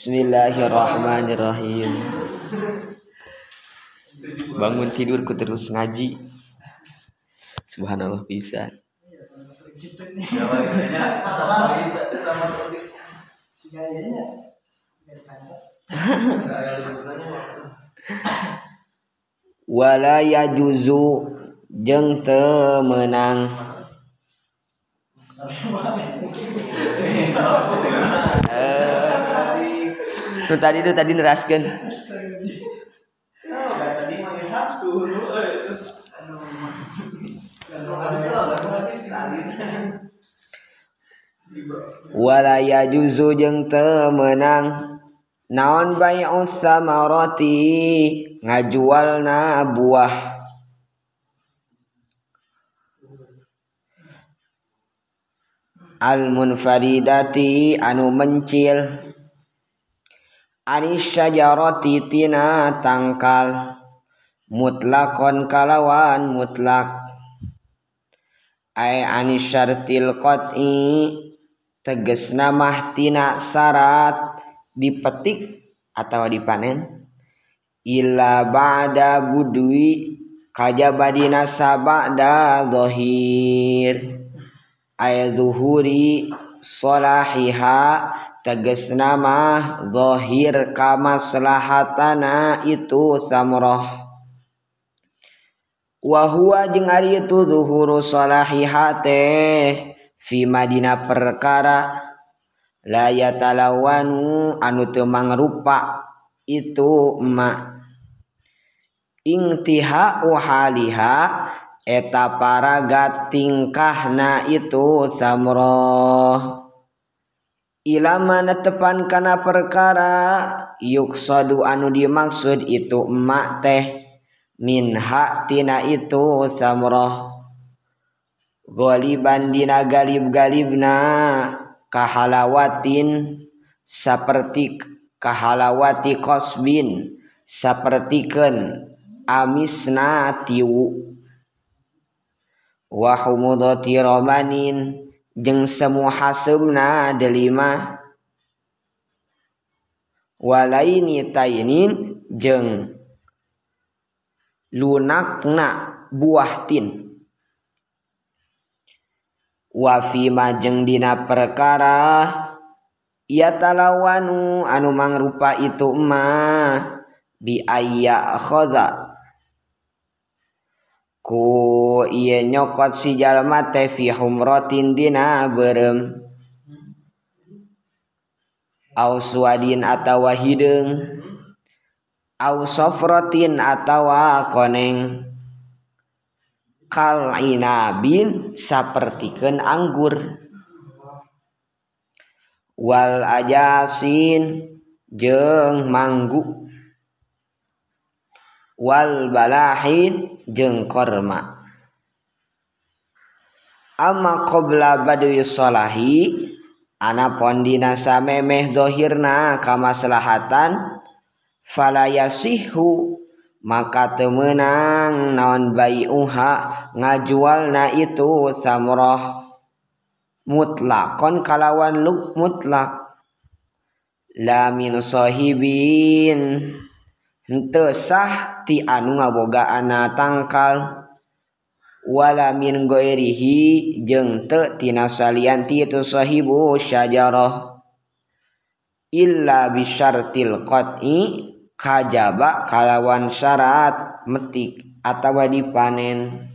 Bismillahirrahmanirrahim. Bangun tidurku terus ngaji. Subhanallah bisa Wala yajuzu jeung temenang nu tadi nu tadi neraskeun wala yajuzu jeung temenang. Naon bai'u samarati? Ngajualna buah. Al munfaridati anu mencil Anisyajarotitina tangkal. Mutlakon kalawan mutlak. Ay anisyartil qat'i tegesna mahtina syarat dipetik atau dipanen. Illa ba'da budwi kajabadina sabada zahir. Ay zuhuri solahiha teges nama zahir kamaslahatana itu samroh. Wa huwa jeung ari itu zuhuru salahihate fi madina perkara. La yatalawanu anu teu mangrupa itu ma. Intiha uhaliha eta paraga tingkahna itu samroh. Ilama netepan kana perkara yuksadu anu dimaksud itu emak teh minha tina itu samroh. Goliban dina galib galibna kahalawatin seperti kahalawati kosbin sepertikan amisna tiwu. Wahumudoti romanin. Jeung semu hasemna delima. Walaini tainin jeung lunakna buah tin wa fima jeung dina perkara ia talawanu anu mangrupa itu mah bi ayya khodha ku ieu nyokot si jalma teh fi humratin dina beureum au suadin atawa hideung au safratin atawa koneng. Kal inabin sapertikeun anggur. Wal ajasin jeung manggu wal balahin jeung korma. Ama qabla badwi sholahi ana pondina samemeh dohirna kamaslahatan falayasihu maka temenang naon bayi uha ngajualna itu samroh mutlakon kalawan luk mutlak. La min sahibin. henteu sah ti anu ngabogaan tangkal. Wala min ghairihi jeung teu tina salian ti itu sahibu syajarah. Illa bisyartil qat'i kajaba kalawan syarat metik atawa dipanen.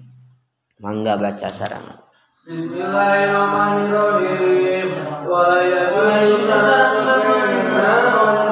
Mangga baca sarana. Bismillahirrahmanirrahim.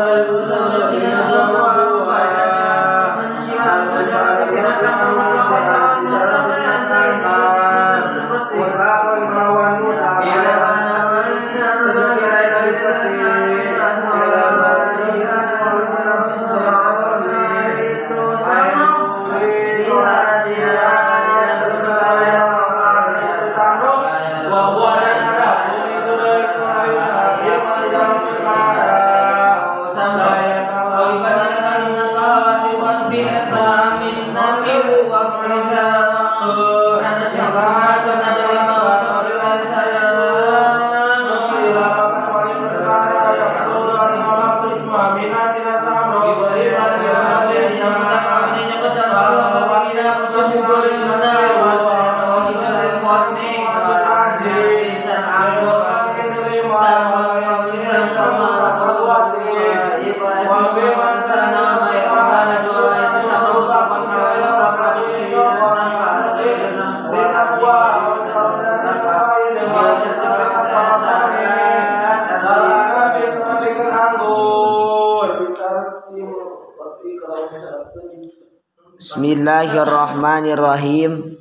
Bismillahirrahmanirrahim.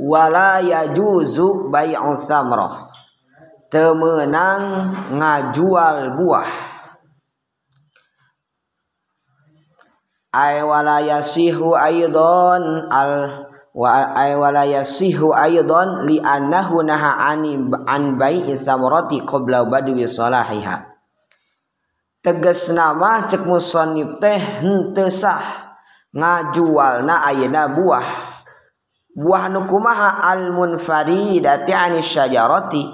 Wala yajuzu bai'u thamrah. Temenang ngajual buah. Ay wala yasihu aidon al wa ay wala yasihu aidon li annahu naha ani an bai'i thamrati qabla badwi salahiha. Teges nama cek musannif teh henteu sah. Ngajualna ayeuna buah buah nukumaha al munfaridati anis syajarati.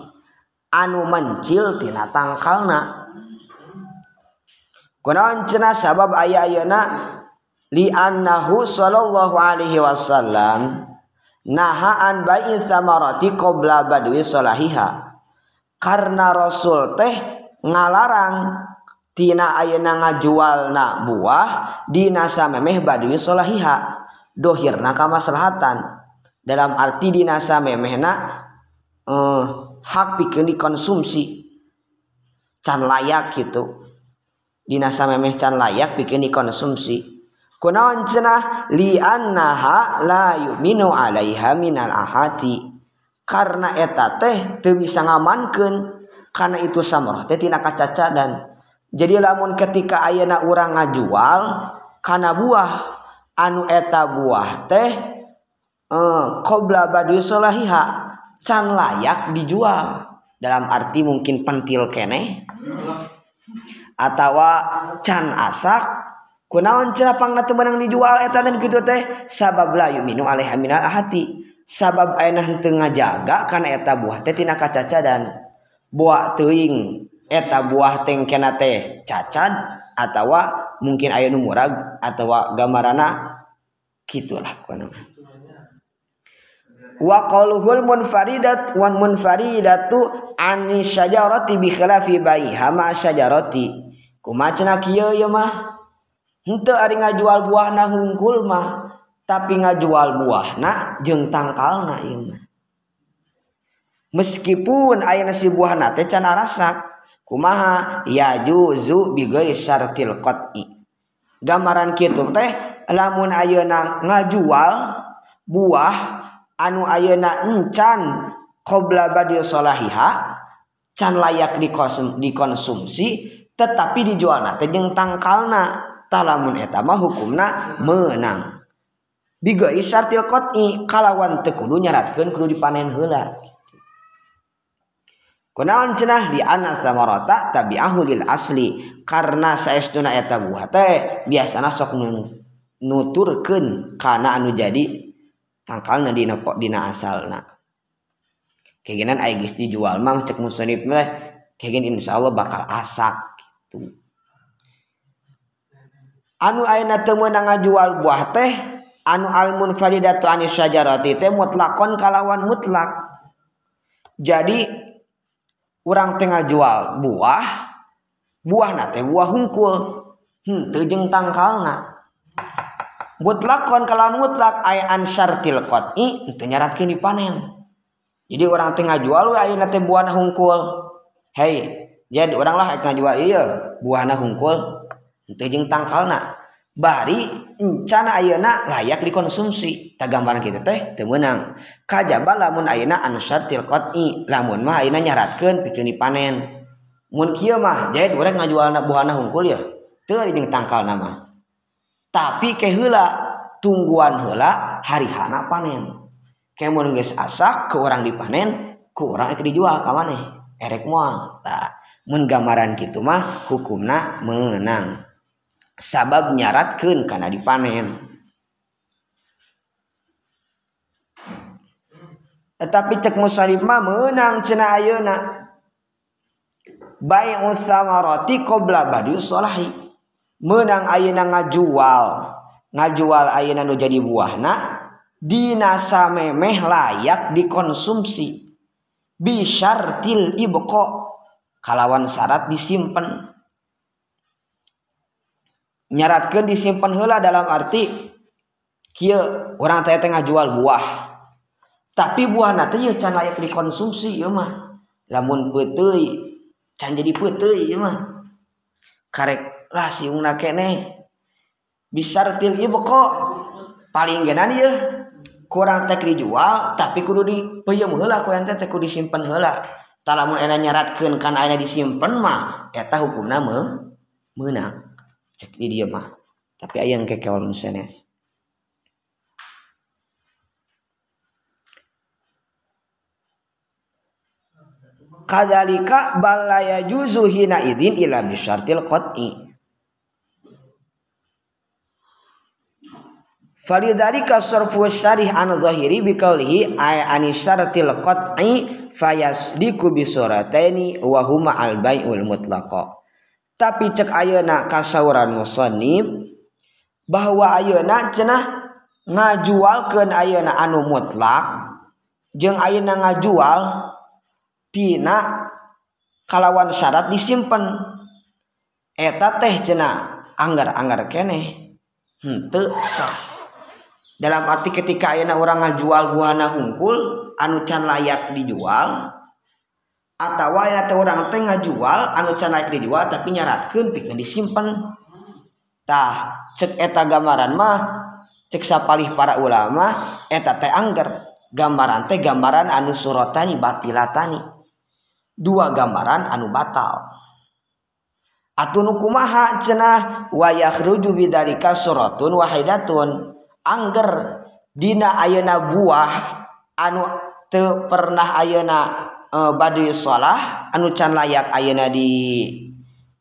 Anu mencil tina tangkalna. Kunaon cenah sabab aya ayeuna? Li annahu sallallahu alaihi wasallam naha an bai'i thamarati qabla badwi salahiha. Karena rasul teh ngalarang tina ayeuna ngajualna buah dina samemeh badwi salahiha. Dohirna kamaslahatan dalam arti dinasa memehna eh, hak bikin dikonsumsi. Can layak gitu. Dinasa memeh can layak bikin dikonsumsi. Kunaon cenah? Li'annaha la yu'minu 'alaiha minal ahati. Karena eta teh teu bisa ngamankeun karena itu samrah teh tina kacaca dan jadi lamun ketika ayeuna urang ngajual kana buah anu eta buah teh uh, qobla badui solahiha can layak dijual. Dalam arti mungkin pentil kene atau can asak kunaon celapang teu menang dijual eta dan gitu teh? Sabab layu minum alaiha minal ahati. Sabab ayeuna henteu ngajaga kana eta buah teh tina kacacadan. Buah teuing eta buah tengkena teh cacad atau mungkin aya nu murag atau gambarana gitulah kunaon. wa waqaluhul munfaridat wan munfaridatu ani syajarati bi khilafi baiha ma syajarati. Kumacna kieu ye mah? Henteu ari ngajual buahna hungkul mah tapi ngajual buahna jeung tangkalna ieu mah. Meskipun ayeuna si buahna teh can arasak kumaha? Ya juzu bi ghairi syartil qat'i. Gambaran kitu teh lamun ayeuna ngajual buah anu ayeuna encan qobla badil salahiha can layak dikonsum, dikonsumsi tetapi dijual teh jeung tangkalna. Talamun eta mah hukumna meunang bigoi syartil qat'i kalawan teu kudu nyaratkeun kudu dipanen heula. Kunaon cenah di anak samarata tabi'ahu lil asli karena saestuna eta buah teh biasana sok nuturkeun kana anu jadi tangkal na dina po dina asal na keginan ay dijual mah cek musonib mah kegen insya Allah bakal asak gitu. Anu ayeuna teu meunang ngajual buah teh anu almun validatu anis syajarati teh mutlakon kalawan mutlak. Jadi orang tengah jual buah buah nate buah hungkul. Hmm, teu tangkal na mutlakon kalau mutlak ay ansartil qat'i teu nyaratkeun dipanen. Jadi orang tengah ngajual we ayeuna teh buahna hungkul. Hei, jadi orang lah ngajual iya buahna hungkul teu jeung tangkalna. Bari encana ayeuna layak dikonsumsi. Tagambaran kita teh teu meunang. Kajaba lamun ayeuna ansartil qat'i, lamun mah ayeuna nyaratkeun pikeun dipanen. Mun kieu mah jadi orang ngajualna buahna hungkul ya teu jeung tangkal nama. tapi kehela tungguan hela harihana panen. Kemun geus asak ke orang dipanen ku orang itu dijual ka maneh. Erek moal tah mun gambaran kitu mah hukumna menang. Sabab nyaratkeun kana dipanen. Tetapi cek musonib mah menang cenah ayeuna. Bai'u thamarati qabla badu solahi menang ayeuna ngajual. Ngajual ayeuna nu jadi buahna dina samemeh layak dikonsumsi. Bisyartil ibqa kalawan syarat disimpan nyaratkan disimpan hela dalam arti kia orang teh tengah jual buah. Tapi buah nanti ya can layak dikonsumsi ya mah. Lamun peuteuy can jadi peuteuy ya mah. Karek lah siungna kene bisartil ibqa paling genan ya kurang tek dijual tapi kudu di peyem heula ku ente teh kudu disimpen heula. Talamun enak nyaratkeun kan aya disimpen mah eta hukumna me meunang. Cek di dieu mah. Tapi aya yang kekeol senes. Kadalika balaya juzu hina idin ila bisyartil qat'i Falidhalika sarfu syarih an zahiri biqaulihi ay an syaratil qat'i fayasdiqu bi surataini wa huma al bai'ul mutlaqa. Tapi cek ayeuna kasauran musannif bahwa ayeuna cenah ngajualkeun ayeuna anu mutlak jeung ayeuna ngajual tina kalawan syarat disimpen. Eta teh cenah anggar-anggar keneh. Henteu sah. dalam arti ketika ayana orang ngajual buahna hungkul anu can layak dijual atau teh orang teh ngajual anu can layak dijual tapi nyaratkan pikeun disimpan. Tah cek eta gambaran mah cek sapalih para ulama eta teh angger. Gambaran teh gambaran anu surotani batilatani. Dua gambaran anu batal. Atau nukumaha cenah wayah ruju bidalika suratun wahidatun. Angger Dina ayeuna buah anu te pernah ayeuna e, Badui shalah anu can layak ayeuna di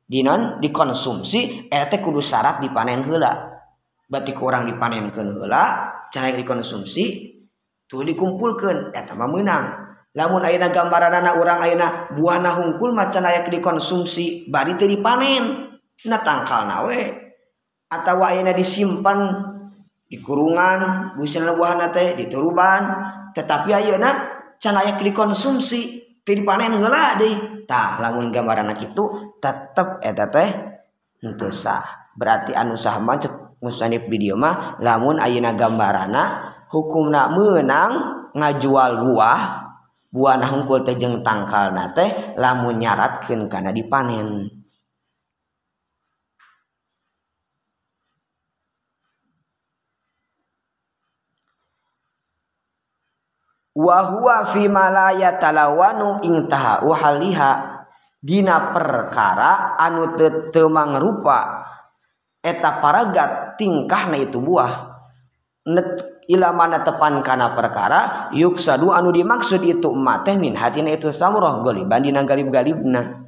dinon dikonsumsi eh, ete kudu syarat dipanen hela berarti kurang dipanenkan hela can dikonsumsi tuh dikumpulkan eta eh, mah menang lamun ayeuna gambaran anak orang ayeuna buah hungkul macan layak dikonsumsi bari teu dipanen na tangkal nawe atau ayeuna disimpan dikurungan buahna teh dituruban. Tetapi ayeuna can aya dikonsumsi teu dipanen heula deui. Tah lamun gambaran kitu tetep eta teh henteu sah. Berarti anu sah mah musanif di dieu mah lamun ayeuna gambarana hukumna meunang ngajual buah buah nah hungkul teh jeung tangkalna teh lamun nyaratkeun kana dipanen. Wahwa fi malaya talawanu intaha uhaliha dina perkara anu tetemang rupa eta paragat tingkah na itu buah. Net ila mana tepan kana perkara yuk sadu anu dimaksud itu emak teh min hatina itu samurah goliban dina galib galibna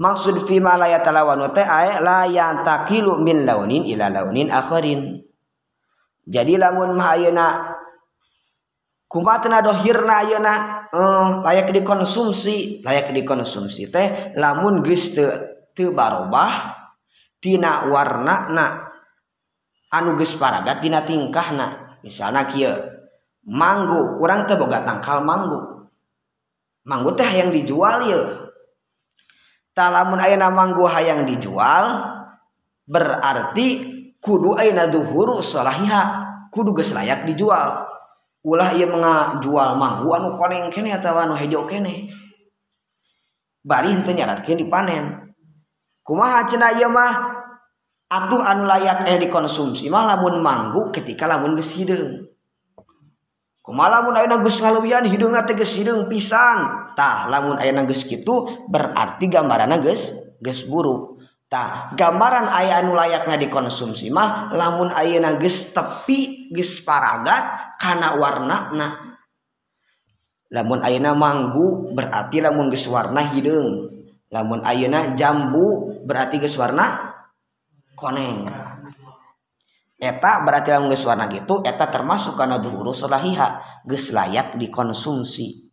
maksud fi malaya talawanu teh ae la yantakilu min launin ila launin akharin. Jadi lamun mah kumatnahohirna Ayeuna eh, layak dikonsumsi layak dikonsumsi teh lamun geus teu barobah tina warna na anuges paragat tina tingkahna misalna kieu manggu urang teu boga tangkal manggu. Manggu teh yang dijual tak lamun Ayeuna manggu hayang dijual berarti kudu ayeuna duhuru salahiha kudu geus layak dijual. ulah ia mengajual manggu anu koneng kene atau anu hejo kene. Bari henteu nyaratkeun dipanen kumaha cenah ieu mah? Atuh anu layak eh dikonsumsi mah lamun manggu ketika lamun geus hideung kumaha lamun ayeuna geus ngaleuwihan hideungna teh geus hideung pisan. Tah lamun ayeuna geus kitu berarti gambaranna geus geus buruk. Tah gambaran aya anu layakna dikonsumsi mah lamun ayeuna geus tepi geus paragat karena warna nah lamun ayana manggu berarti lamun geus warna hidung. Lamun ayana jambu berarti geus warna koneng. Eta berarti lamun geus warna gitu eta termasuk kana dhuhuru sulahiha geus layak dikonsumsi.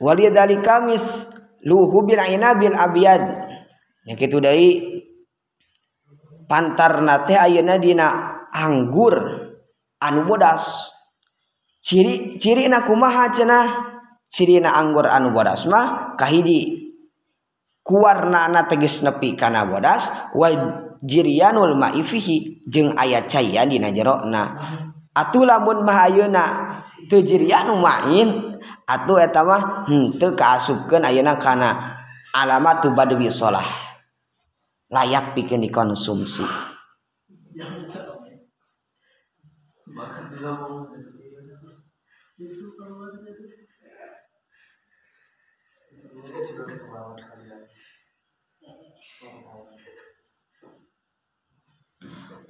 Walidalika mis luhu bil aina abiyad yang itu dari pantar nate ayana dina anggur anu bodas. Ciri ciri na kumaha cenah? Ciri na anggur anu bodas mah kahidi kuwarna na teges nepi kana bodas wa jirianul ma'ifihi jeung aya cahaya dina jerona atuh lamun mah ayeuna teu jirian main atuh eta mah henteu kaasupkeun ayeuna kana. Alamat badwi shalah layak pikeun dikonsumsi.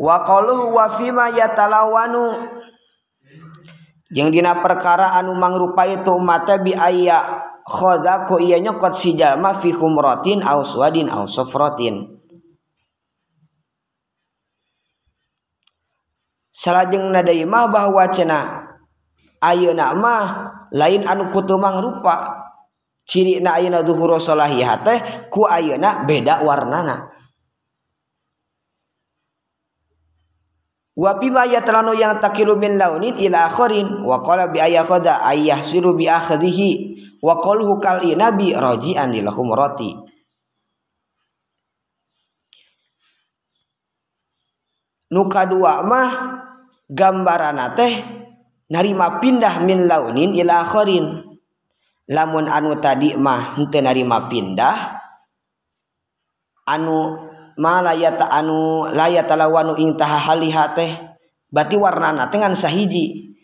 Wa qaluhu wa fima yatalawanu. Jeung dina perkara anu mangrupai tu umat bi ayya khoda ko ieu nyokot si jalma fi khumratin aw suwadin aw safratin salahjeng nadaimah bahwa cena ayeuna mah lain anu kutumang rupa ciri na ayeuna zuhur salahiyah teh ku ayeuna beda warnana. Wa bima yatlanu yang takilu min launin ila akhirin wa qala bi ayakhadha ayyahsiru bi akhdhihi wa qaluhu kal inabi raji'an lil humrati nu kadua mah gambaran teh narima pindah min launin ilakhirin lamun anu tadi mah henteu narima pindah anu malayata anu layata lawanu ing tahaliha teh berarti warnana teh ngan sahiji.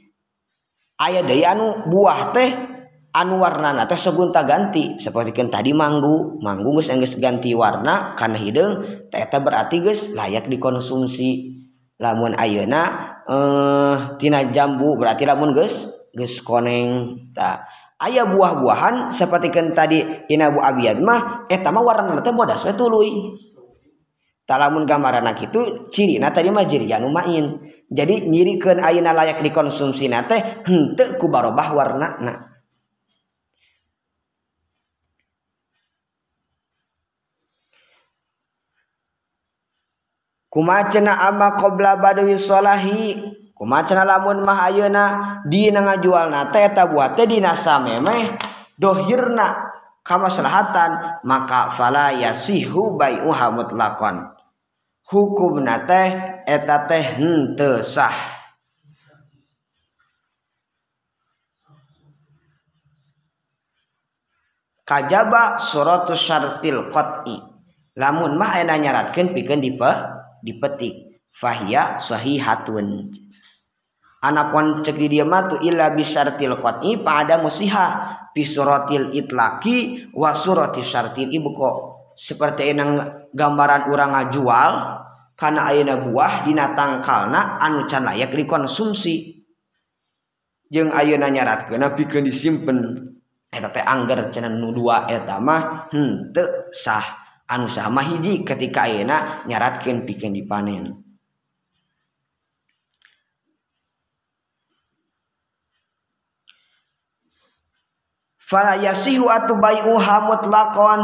Aya deui anu buah teh anu warnana teh segunta ganti. Seperti kan tadi manggu manggu geus geus ganti warna kana hideung teh eta berarti geus layak dikonsumsi. lamun ayeuna eh tina jambu berarti lamun geus geus koneng tak aya buah-buahan sapertikeun tadi inabu Abiyad mah eta mah warna teh bodas we tuluy. Talamun gambaran itu ciri nah tadi mah ciri anu main. Jadi nyirikeun ayeuna layak dikonsumsi nate hente kubarobah warna nah kumacena ama qabla badawi salahi. Kumacena lamun mah ayeuna dina ngajual na teh eta buat teh dina samemeh dohirna kamaslahatan maka fala yasihu bai'uha mutlaqan hukum teh eta teh henteu sah. Kajaba suratus syartil qat'i. Lamun mah ena nyaratkeun pikeun dipe dipetik. Fahiya sahihatun. Anapun cek di dia mah tu illa bisyartil qat'i pada musiha. Pisuratil itlaki wa surati syartil ibqa. Seperti yang gambaran orang ngajual karena ayana buah dina tangkalna anu can layak dikonsumsi. Jeung ayeuna nyaratkeun pikeun disimpen. Eta teh angger cenah nu dua eta mah hmm, henteu sah. anu sama hiji ketika ayeuna nyaratkeun pikeun dipanen fala yasihu atu bai'uha mutlaqan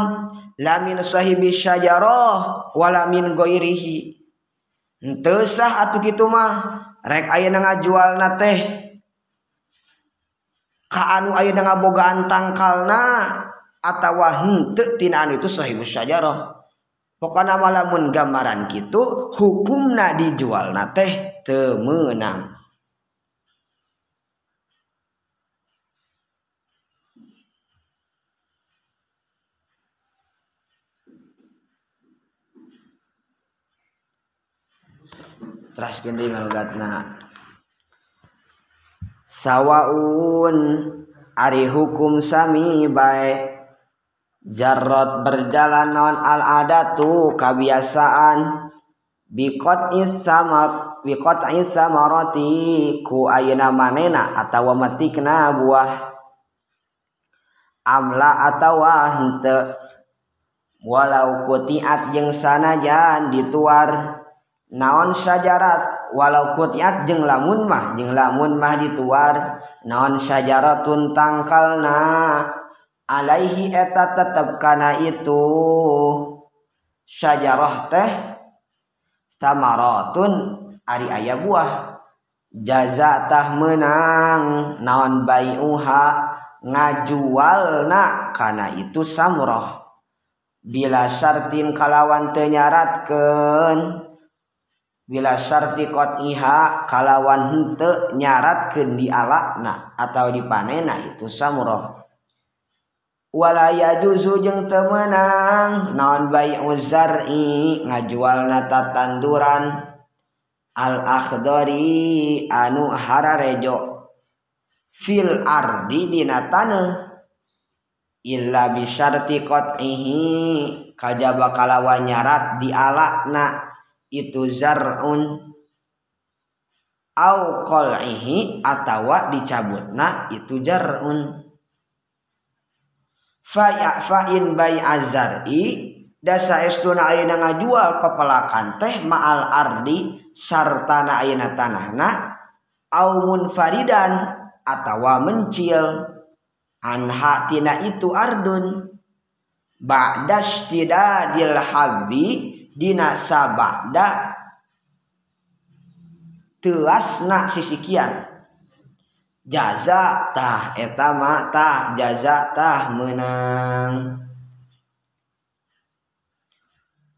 lamin sahibi syajarah wala min goirihi. Henteu sah atuh kitu mah rek ayeuna ngajualna teh. Ka anu ayeuna ngabogaan tangkalna atawa henteu tina anu itu sahibi syajarah pokokna malamun gambaran kitu hukumna dijual na teh teu meunang. Teras gending ngalogatna sawaun ari hukum sami bae Jarrod berjalan non al adatu kebiasaan bikot isamar bikot isamaroti ku ayana manena atau metikna buah. Amla atau hente walau kutiat jeng sanajan dituar. Naon syajarat walau kutiat jeng lamun mah jeng lamun mah dituar. Naon syajaratun tangkalna? Alaihi eta tetep kana itu syajarah teh samaratun ari ayah buah. Jazatah menang naon bayuha ngajualna kana itu samroh bila syartin kalawan tenyaratkan bila syarti qat'iha kalawan henteu nyaratkeun di alakna atau dipanena itu samroh wala juzu jeung temenang. Naon bay uzari ngajualna tatanduran. Al akhdari anu hararejo. Fil ardi dina taneuh. Illa bisyarti qat'ihi. Kajaba kalawan nyarat dialakna. Itu zar'un. Au qal'ihi atawa dicabutna itu jar'un fain bay azari. Dasa estuna ayeuna ngajual pepelakan teh ma'al ardi sartana ayeuna tanahna. Au munfaridan atawa mencil. Anha tina itu ardun. Ba'das tidadil habbi dina sabada. Telasna sisikian. jaza tah eta jazatah jaza tah menang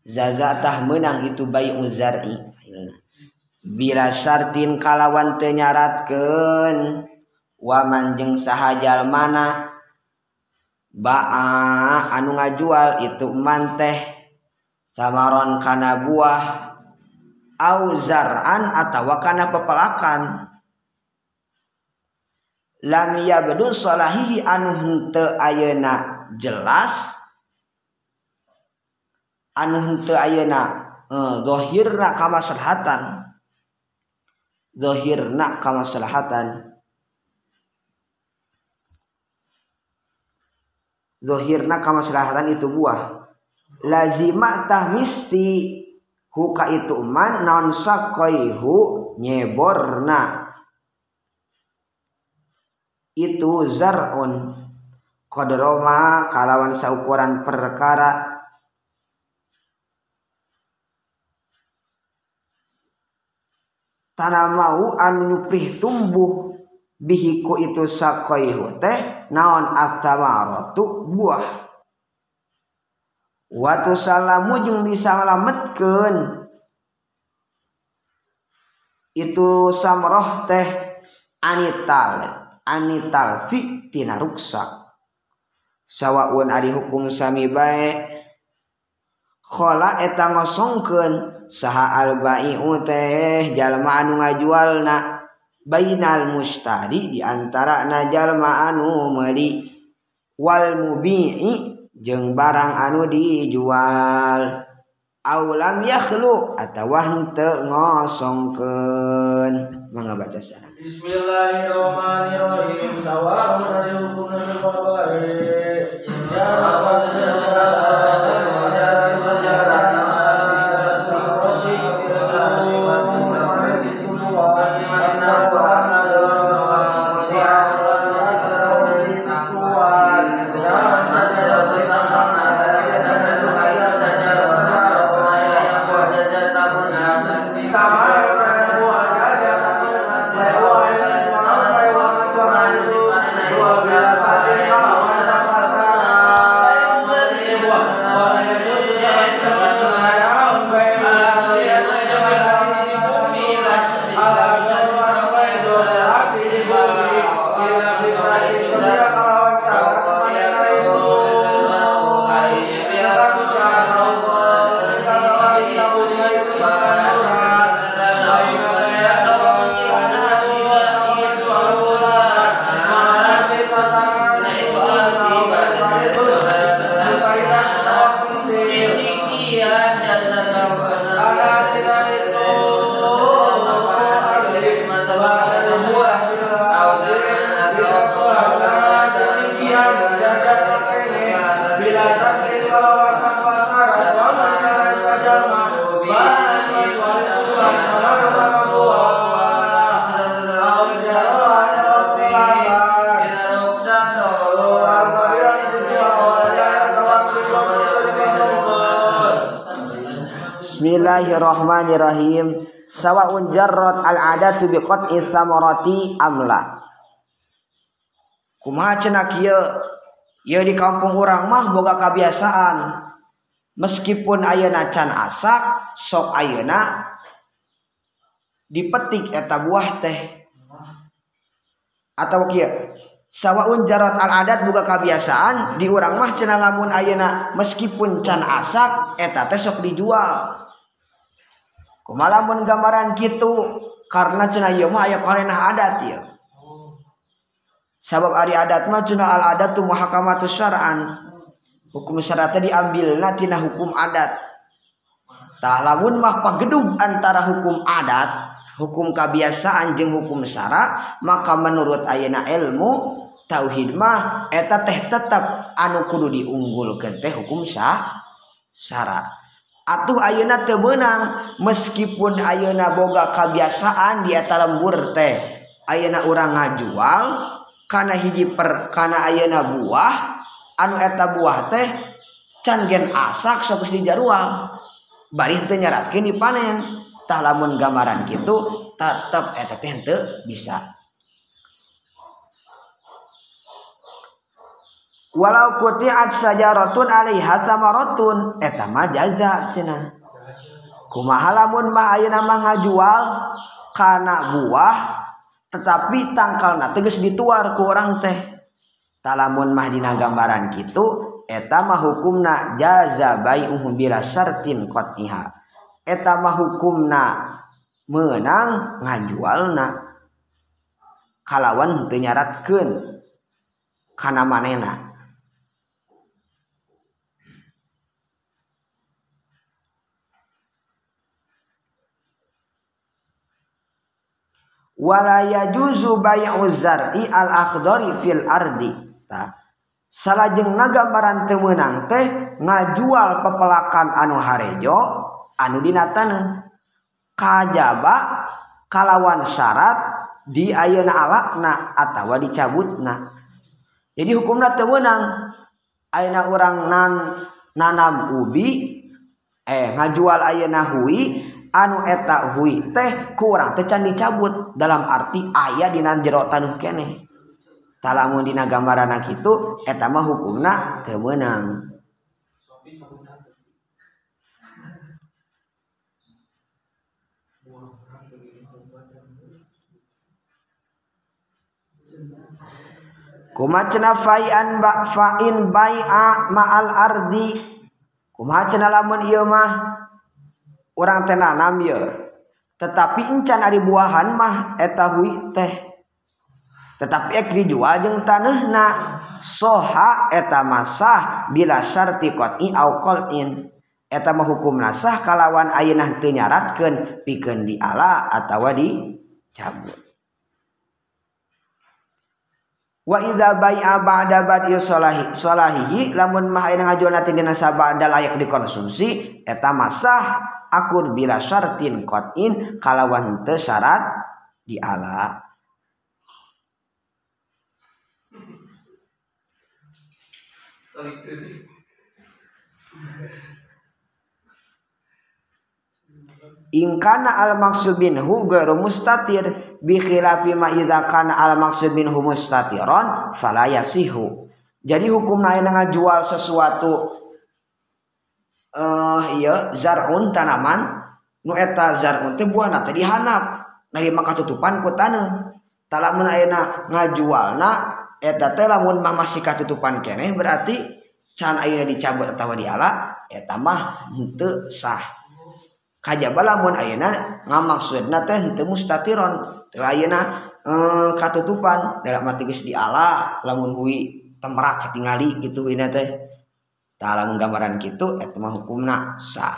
zazatah menang itu bayi uzari bila syartin kalawan tenyaratkan waman jeng sahajal mana? Baa anu ngajual itu manteh samaron kana buah auzar'an atau kana pepelakan. Lam yabdu salahihi anu henteu ayeuna jelas. Anu henteu ayeuna uh, zahirna kamaslahatan. Zahirna kamaslahatan. Zahirna kamaslahatan itu buah. Lazima tah misti huka itu man non sakoihu nyeborna itu zarun. Kodroma kalawan saukuran perkara. Tanah mau anu tumbuh. Bihiku itu sakoihu teh naon asamaratu buah. Watu salamu jeung disalametkeun. Itu samroh teh anital anitalfitina ruksa. Sawwaun ari hukum sami bae. Khola eta ngosongkeun saha albai'u teh jalma anu ngajualna. Bainal mustari di antara na jalma anu meuli. Wal mubi'i jeung barang anu dijual. Aulam yakhlu atawa henteu ngosongkeun. Mangga baca sana bismillahirrahmanirrahim. Zawar, Bismillahirrahmanirrahim. Sawaun jarrat al-adatu biqat'i thamarati amla. Kumaha cenah kieu? Ieu di kampung urang mah boga kebiasaan. Meskipun ayeuna can asak, sok ayeuna dipetik eta buah teh. Atau kieu? Sawaun jarot al adat buka kebiasaan di urang mah cenah lamun ayeuna meskipun can asak eta teh sok dijual. kumalamun gambaran gitu karena cina ieu mah aya karena adat ieu. Sabab ari adat mah cina al adat tu muhakamatus syar'an. Hukum syara teh diambilna tina hukum adat. Tah lamun mah pagedug antara hukum adat hukum kebiasaan jeung hukum syara maka menurut ayeuna ilmu tauhid mah eta teh tetap anu kudu diunggulkeun teh hukum sah syara' atuh ayeuna teu meunang meskipun ayeuna boga kebiasaan di atalembur teh ayeuna urang ngajual kana hiji per kana ayeuna buah anu eta buah teh can gen asak sok dijarual. Bari teu nyaratkeun dipanen tah lamun gambaran kitu tetep eta teh bisa. walau putiat sajaratun alaiha samaratun eta mah jaza cenah. Kumaha lamun mah ayeuna mah ngajual kana buah tetapi tangkalna tegas dituar ku orang teh. Talamun mah dina gambaran kitu eta mah hukumna jaza bai'uhum bila syartin qatiha. Eta mah hukumna menang ngajualna. Kalawan teu nyaratkeun kana manena walaya juzu bayuzari al-akhdari fil ardi. Ta. Salajeng ngagambaran temenang teh ngajual pepelakan anu harejo anu dina taneuh kajaba kalawan syarat di ayeuna alakna atawa dicabutna. Jadi hukumna teu meunang. Ayeuna urang nan nanam ubi eh ngajual ayeuna hui anu eta hui teh kurang tecan dicabut. Dalam arti ayah di jero tanuh kene talamun dina gambaran gitu eta mah hukumna teu meunang. Kumacna fai'an ba fa'in bai'a ma'al ardi? Kumacna lamun ieu mah orang tenanam ya tetapi encan ari buahan mah etahui teh. Tetapi ek dijual jeung tanah na soha eta masah bila syarti qat'i au qal'in eta mah hukum nasah kalawan ayeuna teu nyaratkeun pikeun di ala atawa dicabut wa idza bai'a ba'da bad'i salahi salahihi lamun mah ngajual teh dina sabada layak dikonsumsi eta masah akur bila syartin qat'in kalawan teu syarat di ala Ingkana al maksud minhu gairu mustatir bikhilafi ma idza kana al maqsud minhu mustatiron fala yasihu. Jadi hukum lain ngajual sesuatu eh iya zarun tanaman nu eta zarun teh buahna teh dihanap dari maka tutupan ku taneuh talamun ayeuna ngajualna eta teh lamun mah masih katutupan keneh berarti can ayeuna dicabut atawa diala eta mah henteu sah. lamun Ayeuna ngamaksudna teh henteu mustatiron. Teu ayeuna eh, katutupan. Dalam mati geus diala lamun hui temrak tingali gitu ini teh. Tah lamun gambaran kitu eta mah hukumna sah.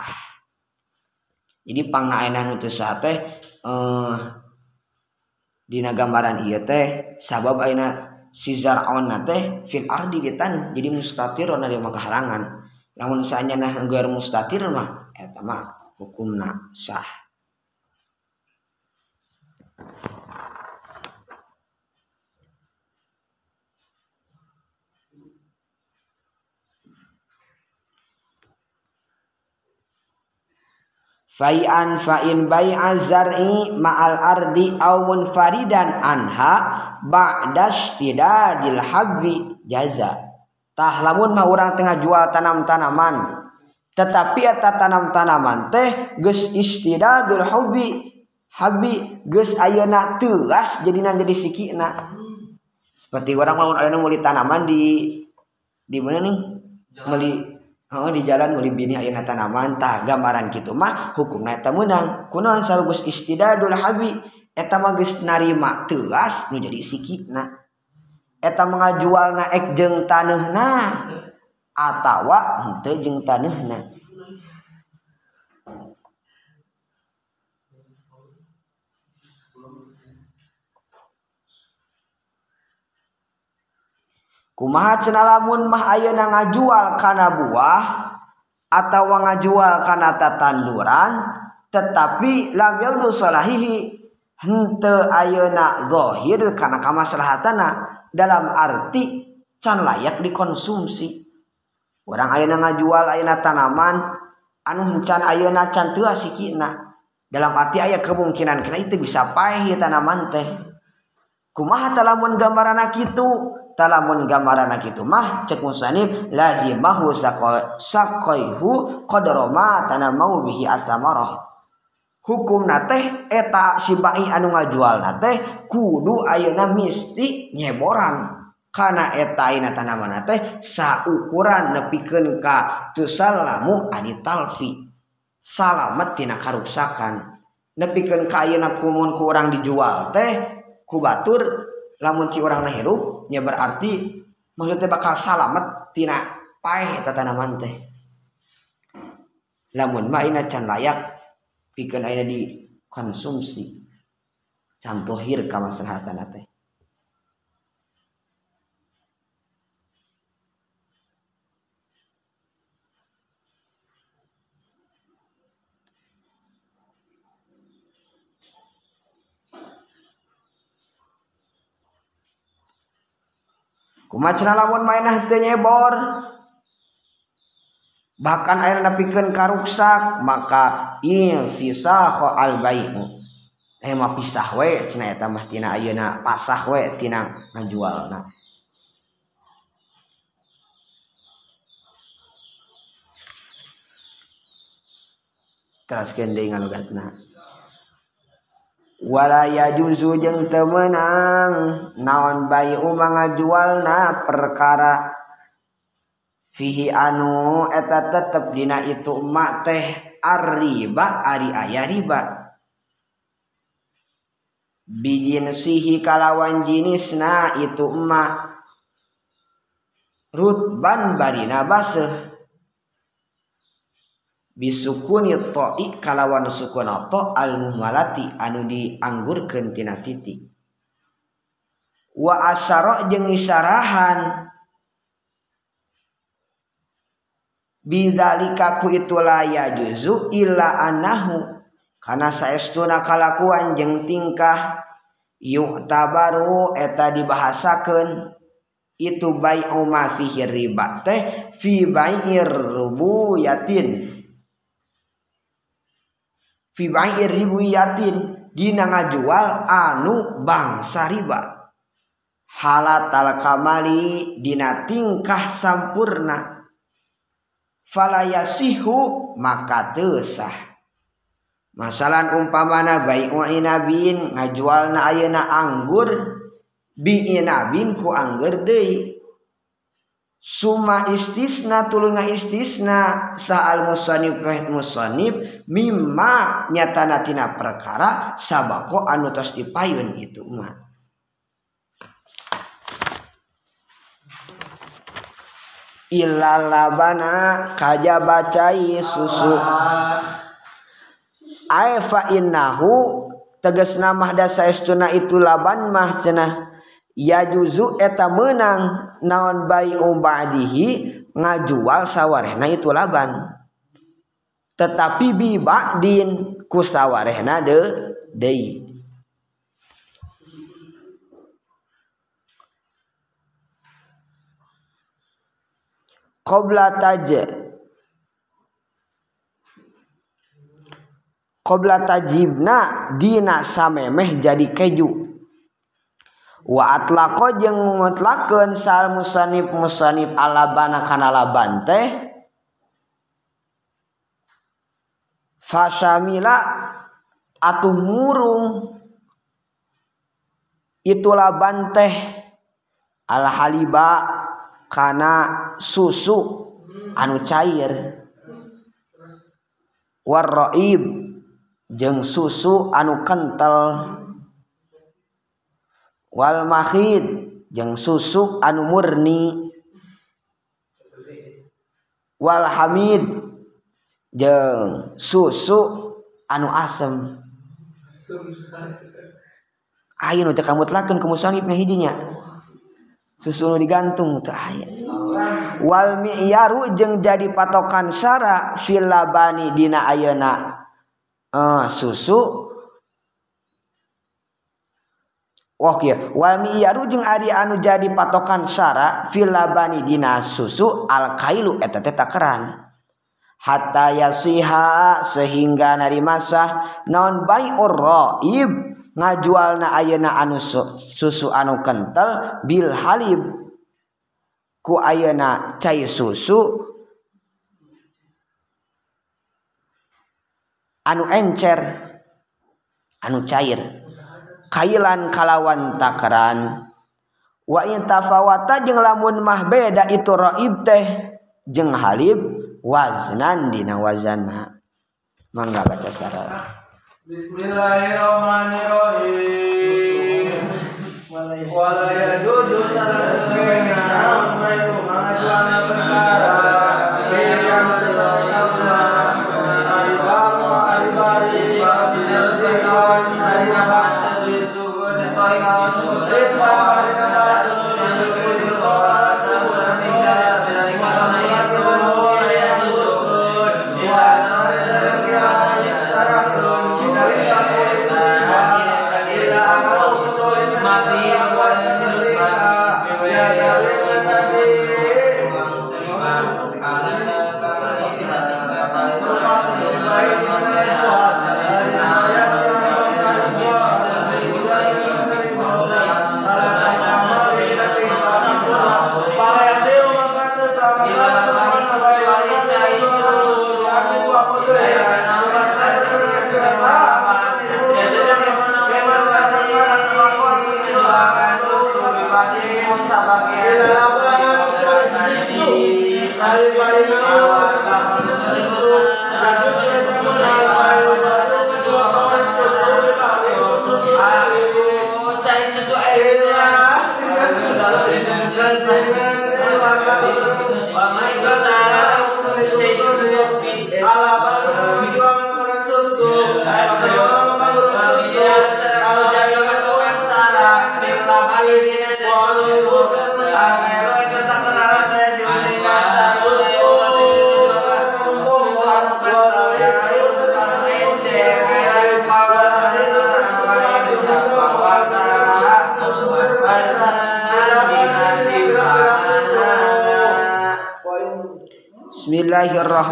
Jadi pangna ayeuna nu teu sah teh eh, dina gambaran ieu teh sabab ayeuna si Zar'on teh fil ardi ditan jadi mustatiron ada maka harangan lamun saanya nah mustatir mah eta mah hukumna sah. Fai'an fa'in bai'a zar'i ma'al ardi aw munfaridan anha ba'das tidadil habbi. Jaza. Tah lamun mah urang tengah jual tanam-tanaman tetapi eta tanam-tanaman teh geus istidadul hobi. Habi geus ayeuna telas jadinan jadi sikina. Seperti orang lawan ayeuna meuli tanaman di di mana nih? Meuli oh, di jalan meuli bini ayeuna tanaman tah gambaran kitu mah hukumna eta meunang. Kunaon sabagus istidadul habi eta mah geus narima teuas nu jadi sikina. Eta mengajualna ek jeung taneuhna atawa henteu jeung taneuhna kumaha cenah lamun mah ayeuna ngajual kana buah atau ngajual kana tatanduran tetapi lam yaudu salahihi henteu ayeuna zahir kana kamaslahatana dalam arti can layak dikonsumsi orang ayeuna ngajual ayeuna tanaman anu hancan ayeuna can teu sikina dalam hati aya kemungkinan kena itu bisa pahit tanaman teh. Kumaha talamun gambaran kitu? Talamun gambaran kitu mah cek musanib lazimahu sakoihu kodroma tanamau bihi atamaroh hukum nate eta si bai anu ngajual nate kudu ayeuna misti nyeboran. kana etetaina tanaman teh saukuran nepikeun ka tusallamu ani talfi. Salamet tina karuksakan. Nepikeun ka ayeuna kumun ku urang dijual teh ku batur lamun ti urang nahirup nya berarti maksudnya bakal salamet tina paeh eta tanaman teh. Lamun mah can layak pikeun ayeuna dikonsumsi. Can tohir ka maslahatan teh. kumacna lamun mainah teu nyebor? Bahkan air napikeun karuksak maka infisahu al bai'u eh mah pisah we cenah eta mah tina ayeuna pasah we tina ngajualna. Teruskeun deui ngalugatna walaya juzu jeung temenang naon bayi umang ngajualna perkara? Fihi anu eta tetep dina itu emak teh arriba ari aya riba. Bijin sihi kalawan jinisna itu emak. Rutban barina baseh bisukuni to'i kalawan sukun to al mumalati anu dianggurkeun tina titik. Wa asaro jeung isarahan bidzalika ku itu la juzu illa anahu kana saestuna kalakuan jeung tingkah yuk tabaru eta dibahasakeun itu bai'u ma fihi riba teh fi bai'ir rubuyatin. ribuyatin Dina ngajual anu bangsa riba. Halatal Kamali Dina tingkah sampurna. Falayasihu maka tesah masalah umpamana baik wainabin ngajual na ayeuna anggur biinabin ku anggur deui. Suma istisna tulunga istisna saal musanib kahit musanib mimma nyatana tina perkara sabako anu tos dipayun itu umat. Ilalabana kaja bacai susu. Aifa innahu tegas nama dasa estuna itu laban mah cenah ya juzu eta menang naon bayi umbadihi ngajual sawarehna itu laban. Tetapi bi ba'din ku sawarehna de deui. Qabla taj qabla tajibna dina samemeh jadi keju. watlako jeung mutlaken sal musanib musanib alabana kana laban teh fasamila atuh murung. Itu laban teh al haliba kana susu anu cair. Warroib jeung susu anu kental. wal mahid jeung susuk anu murni. Wal hamid jeung susuk anu asem. Ayo nu kamu telakan ke musangif hijinya. Susu nu digantung teu aya. Wal mi'yaru jeung jadi patokan sara fil labani dina ayeuna. Eh, susu Oke, wamiyaru jeung ari anu jadi patokan syara filabani dina susu al kailu eta teh takeran. Hatta yasiha sehingga nari masah non bai'ur raib ngajualna ayeuna anu susu anu kental bil halib. Ku ayeuna cai susu anu encer anu cair. Kailan kalawan takaran? Wa in tafawata jeung lamun mah beda itu raib teh jeung halib waznan dina wazana mangga baca sarana Bismillahirrahmanirrahim. Wala yajuzu ma'juana perkara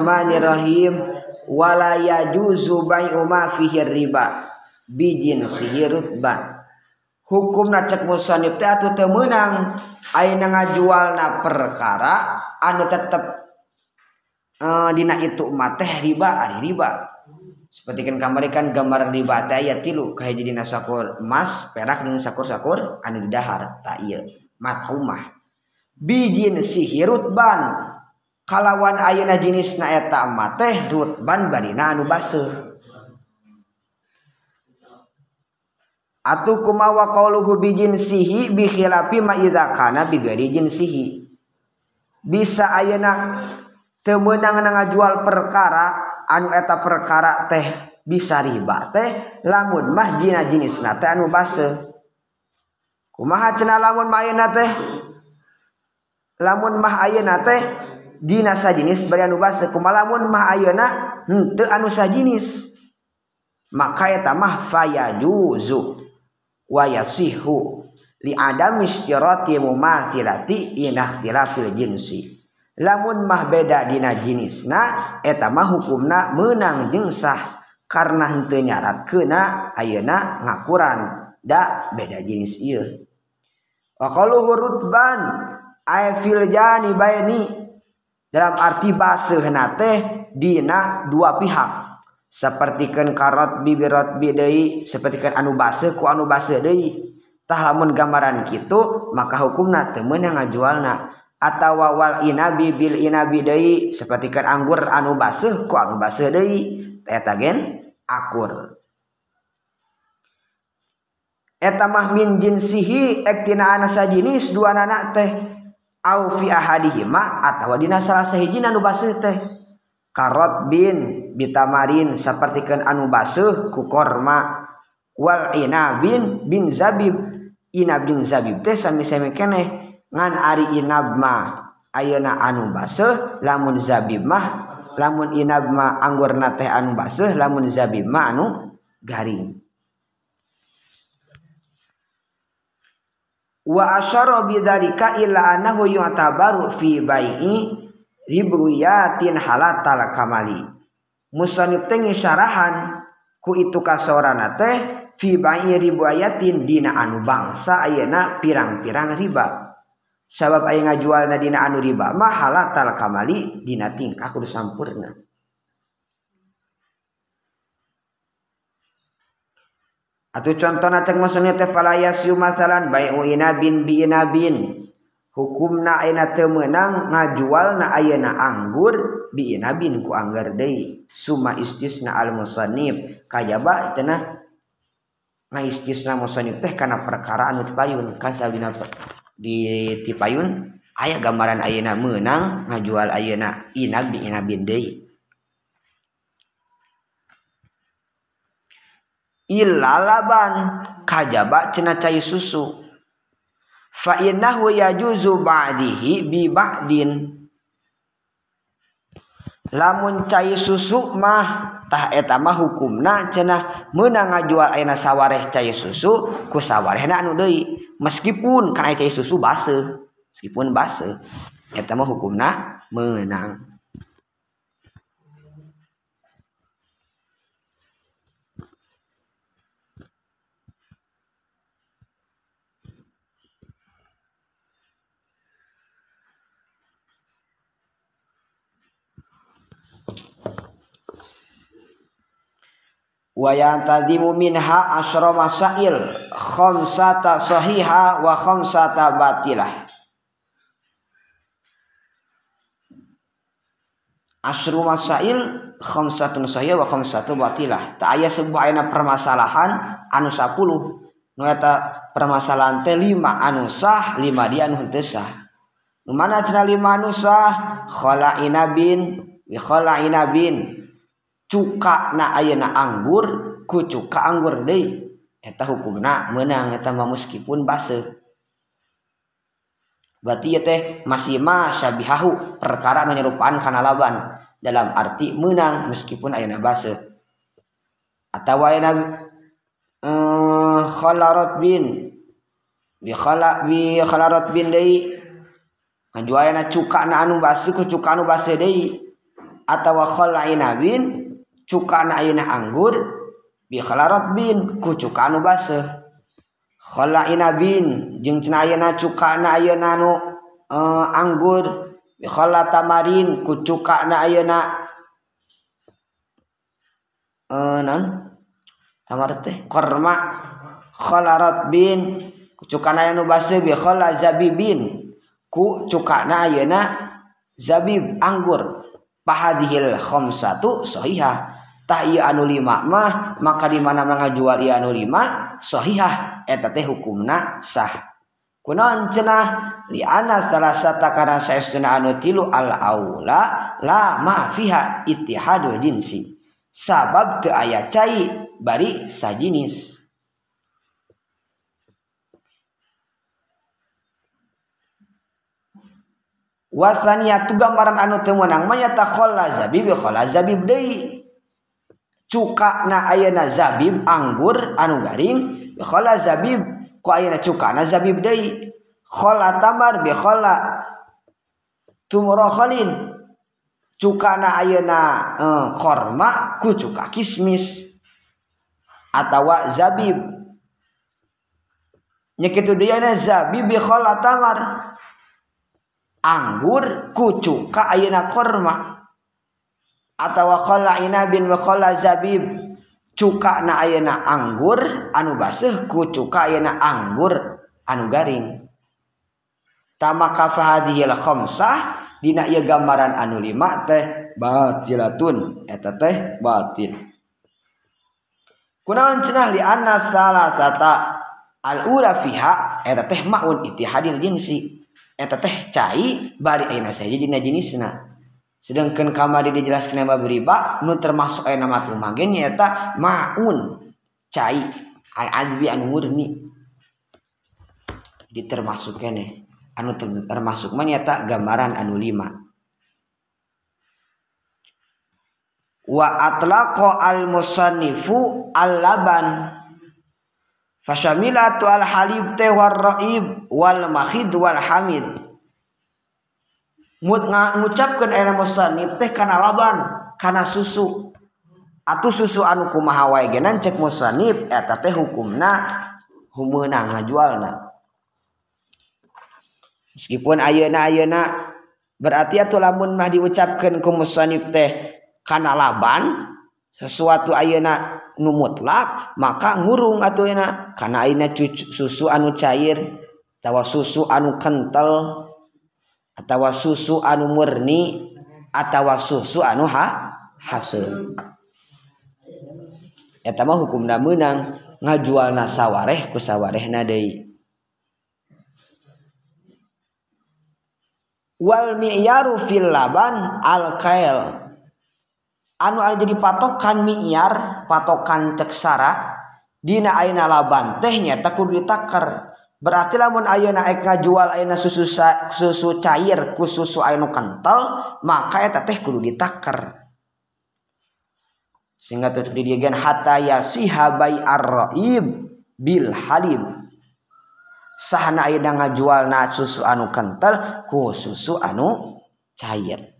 Bismillahirrahmanirrahim. Wala yajuzu bai'u ma fihi riba. Bijin sihirut ba. Hukumna cek musannif teh atuh teu meunang. Ayeuna ngajualna perkara anu tetep eh, dina itu mah teh riba ari riba. Seperti kan kamari kan gambaran riba teh aya tilu. Kahiji dina sakur emas perak dengan sakur-sakur anu di dahar tak ieu. Mat umah. Bijin sihirut ban kalawan ayeuna jenis eta mah teh rutban barina anu baseuh atuh kumawa qauluhu bi jinsihi bi khilafi ma idza kana bi ghairi jinsihi bisa ayeuna teu meunang ngajual perkara anu eta perkara teh bisa riba teh lamun mah jina jenisna teh anu baseuh kumaha cenah lamun mah ayeuna teh? Lamun mah ayeuna teh Dina sajinis bari anu basa kumalamun mah ayeuna hmm, henteu anu sajinis maka eta mah fayajuzu wa yasihu li adam istirati mumathilati inakhtilafil jinsi. Lamun mah beda dina jinisna eta mah hukumna meunang jeung sah karena henteu nyaratkeuna ayeuna ngakuran da beda jenis ieu. Wa qalu rutban ay fil jani baini dalam arti baseuhna teh dina dua pihak. Sepertikan karot bibirot bidai sepertikan anu base ku anu base deui. Tah lamun gambaran kitu maka hukumna teu meunang ngajualna. Atawa wal inabi bil inabi deui sapertikeun anggur anu baseuh ku anu baseuh deui. Eta gen akur. Eta mah min jinsihi ektina ana sajinis dua anak teh. au fi ahadihima atawa dina salah sahiji anu baseuh teh. Karot bin bitamarin sapertikeun anu baseuh ku korma. Wal inabin bin zabib. Inab bin zabib teh sami sami keneh. Ngan ari inab mah ayeuna anu baseuh lamun zabib mah lamun inab mah anggurna teh anu baseuh lamun zabib mah anu garing. wa asyara bidzalika illa annahu yu'tabaru fi bai'i ribuyatin halatal kamali. Musannif teh syarahan ku itu kasorana teh fi bai'i ribuyatin dina anu bangsa ayeuna pirang-pirang riba. Sabab aya ngajualna dina anu riba mah halatal kamali dina tingkah kudu sampurna. Atu contohna cek maksudnya teh falayasiu masalan bai'u inabin bi inabin. Hukumna ayeuna teu meunang ngajualna ayeuna anggur bi inabin ku anggar deui. Suma istisna al musannif kajaba cenah ngaistisna musannif teh kana perkara anu tipayun kan sabina di tipayun aya gambaran ayeuna meunang ngajual ayeuna inab bi inabin deui. ilalaban kajaba cenah cai susu. Fa innahu yajuzu ba'dihi bi ba'din. Lamun cai susu mah tah eta mah hukumna cenah meunang ngajual ayeuna sawareh cai susu ku sawarehna anu deui. Meskipun kana cai susu baseuh meskipun baseuh eta mah hukumna meunang. Wa yantadimu minha asyra masail khamsata sahiha wa khamsata batilah. Asyru masail khamsatun sahih wa khamsatu batilah. Tak aya sebuah ayana permasalahan anu 10 nu eta permasalahan teh 5 anu sah 5 dia anu henteu sah. Nu mana cenah 5 anu sah? Khala inabin bi cuka na ayeuna anggur ku cuka anggur deui. Eta hukumna meunang eta mah meskipun baseuh berarti teh masih ma syabihahu perkara menyerupaan kana laban dalam arti menang meskipun ayeuna baseuh atawa ayeuna eh khalarat bin. Bi khala bi khalarat bin deui. Anjuayana cuka na anu baseuh ku cuka anu baseuh deui. Atawa khalaina bin cukan ayeuna anggur? Bi khalarot bin ku cukan baseuh. Khala bin jeung cenah ayeuna cukana ayeuna nu uh, anggur. Bi tamarin ku cukana ayeuna. Eh, uh, non tamar teh korma. Khalarat bin ku cukana anu baseuh. Bi khala zabibin ku cukana ayeuna zabib anggur. Pahadhil khamsatu sahihah. tayu anu lima mah maka di mana mengajual ieu anu lima sahihah. Eta teh hukumna sah. Kunaon cenah? Liana salah satu karena saestuna anu tilu al-aula la ma fiha ittihadul jinsi. Sabab teu aya cai bari sajinis. Wasania tu gambaran anu teu meunang mah nya ta bi khalaza deui. cukana ayana zabib anggur anu garing khala zabib ku ayana cukana zabib deui. Khola tamar bi khola cuka cukana ayana eh, korma ku cuka kismis atawa zabib. Nyekitu dia na zabib bi tamar. Anggur ku cuka ayana korma atawa inabin bin zabib. Cuka na ayeuna anggur anu baseuh ku cuka ayeuna anggur anu garing. Tamaka fahadhil khamsah dina ieu gambaran anu lima teh batilatun. Eta teh batil. Kunaon cenah li anna salasata? Al ula fiha eta teh maun itihadil jinsi. Eta teh cai bari ayeuna saja dina jenisna sedangkan kamari dijelaskan nama beriba nu termasuk ayat nama tumagen nyata maun cai al adbi anu murni. Ditermasuk kene anu termasuk nyata gambaran anu lima. Wa atlaqa al musannifu al laban fasyamilatu al halib te war raib wal mahid wal hamid ngucapkan era musanib teh karena laban karena susu. Atau susu anu kumaha wae genan cek musanib eta teh hukumna humeuna ngajualna. Meskipun ayeuna ayeuna berarti atuh lamun mah diucapkan ku musanib teh karena laban sesuatu ayeuna nu mutlak maka ngurung atuh karena ayeuna susu anu cair tawa susu anu kental atawa susu anu murni atawa susu anu ha hasil. Mah hukumna meunang menang ngajual na ku sawarehna deui. Wal mi'yaru fil laban alkail anu ada jadi patokan miyar patokan ceksara dina aina laban teh tehnya kudu ditakar. berarti lamun ayeuna aek ngajual ayeuna susu susu cair ku susu anu kental maka eta teh kudu ditaker. Sehingga tuh didiagan hatta yasiha bai arraib bil halim. Sahana ayeuna ngajual na susu anu kental ku susu anu cair.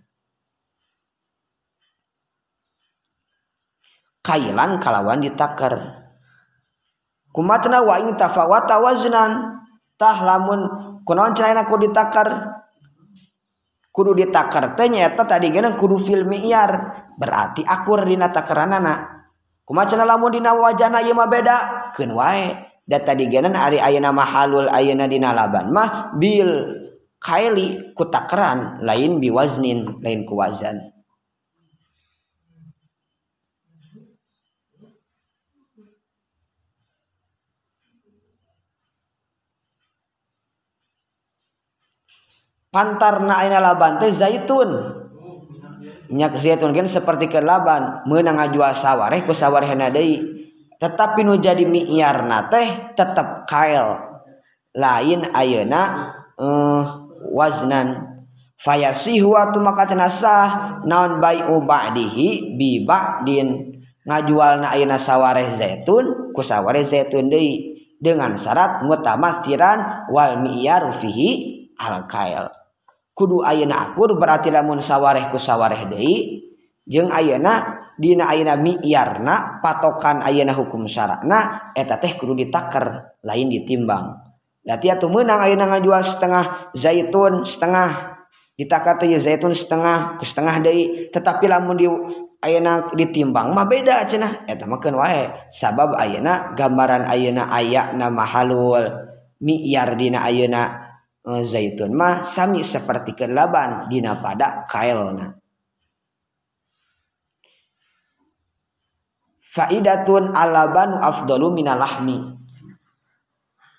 Kailan kalawan ditaker? kumatna wa ing tafawata waznan. Tah lamun kunaon cenah kudu ditakar? Kudu ditakar teh nyaeta tadi geuna kudu fil mi'yar. Berarti akur dina takaranana kumaca lamun dina wajana ieu mah beda keun wae. Da tadi geuna ari ayeuna mahalul ayeuna dina laban mah bil kaili ku takaran lain biwaznin lain ku wazan. Pantarna aina laban teh zaitun. Minyak zaitun kan seperti ke laban meunang ngajual sawareh ku sawarehna deui. Tetapi nu jadi mi'yarna teh tetep kail lain ayeuna uh, waznan. Fayasihu atu maka sah naon bai'u ba'dihi bi ba'din. Ngajualna ayeuna sawareh zaitun ku sawareh zaitun deui. Dengan syarat mutamathiran wal mi'yar fihi al kail kudu ayeuna akur berarti lamun sawareh ku sawareh deui jeung ayeuna dina ayeuna miyarna patokan ayeuna hukum syara'na eta teh kudu ditaker lain ditimbang. Berarti atuh meunang ayeuna ngajual setengah zaitun setengah ditakar teh zaitun setengah ke setengah deui tetapi lamun di ayeuna ditimbang mah beda cenah eta mah keun wae sabab ayeuna gambaran ayeuna aya nama halul miyar dina ayeuna Eh, zaitun mah sami seperti ke laban dina pada kaelna faidatun alabanu afdalu minal lahmi.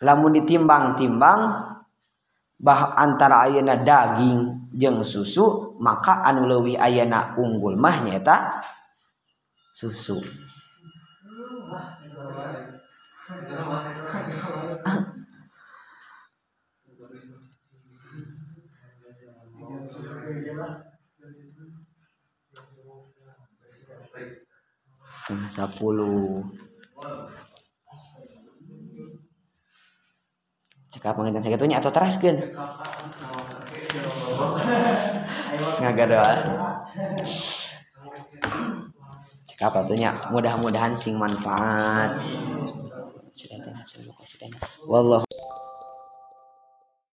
Lamun ditimbang-timbang bah antara ayana daging jeng susu maka anu leuwih ayana unggul mah nyata susu. Setengah sepuluh. Cekap pengen saya nya atau teraskan sengaja doa cekap atunya mudah-mudahan sing manfaat. Sudah sudah wallah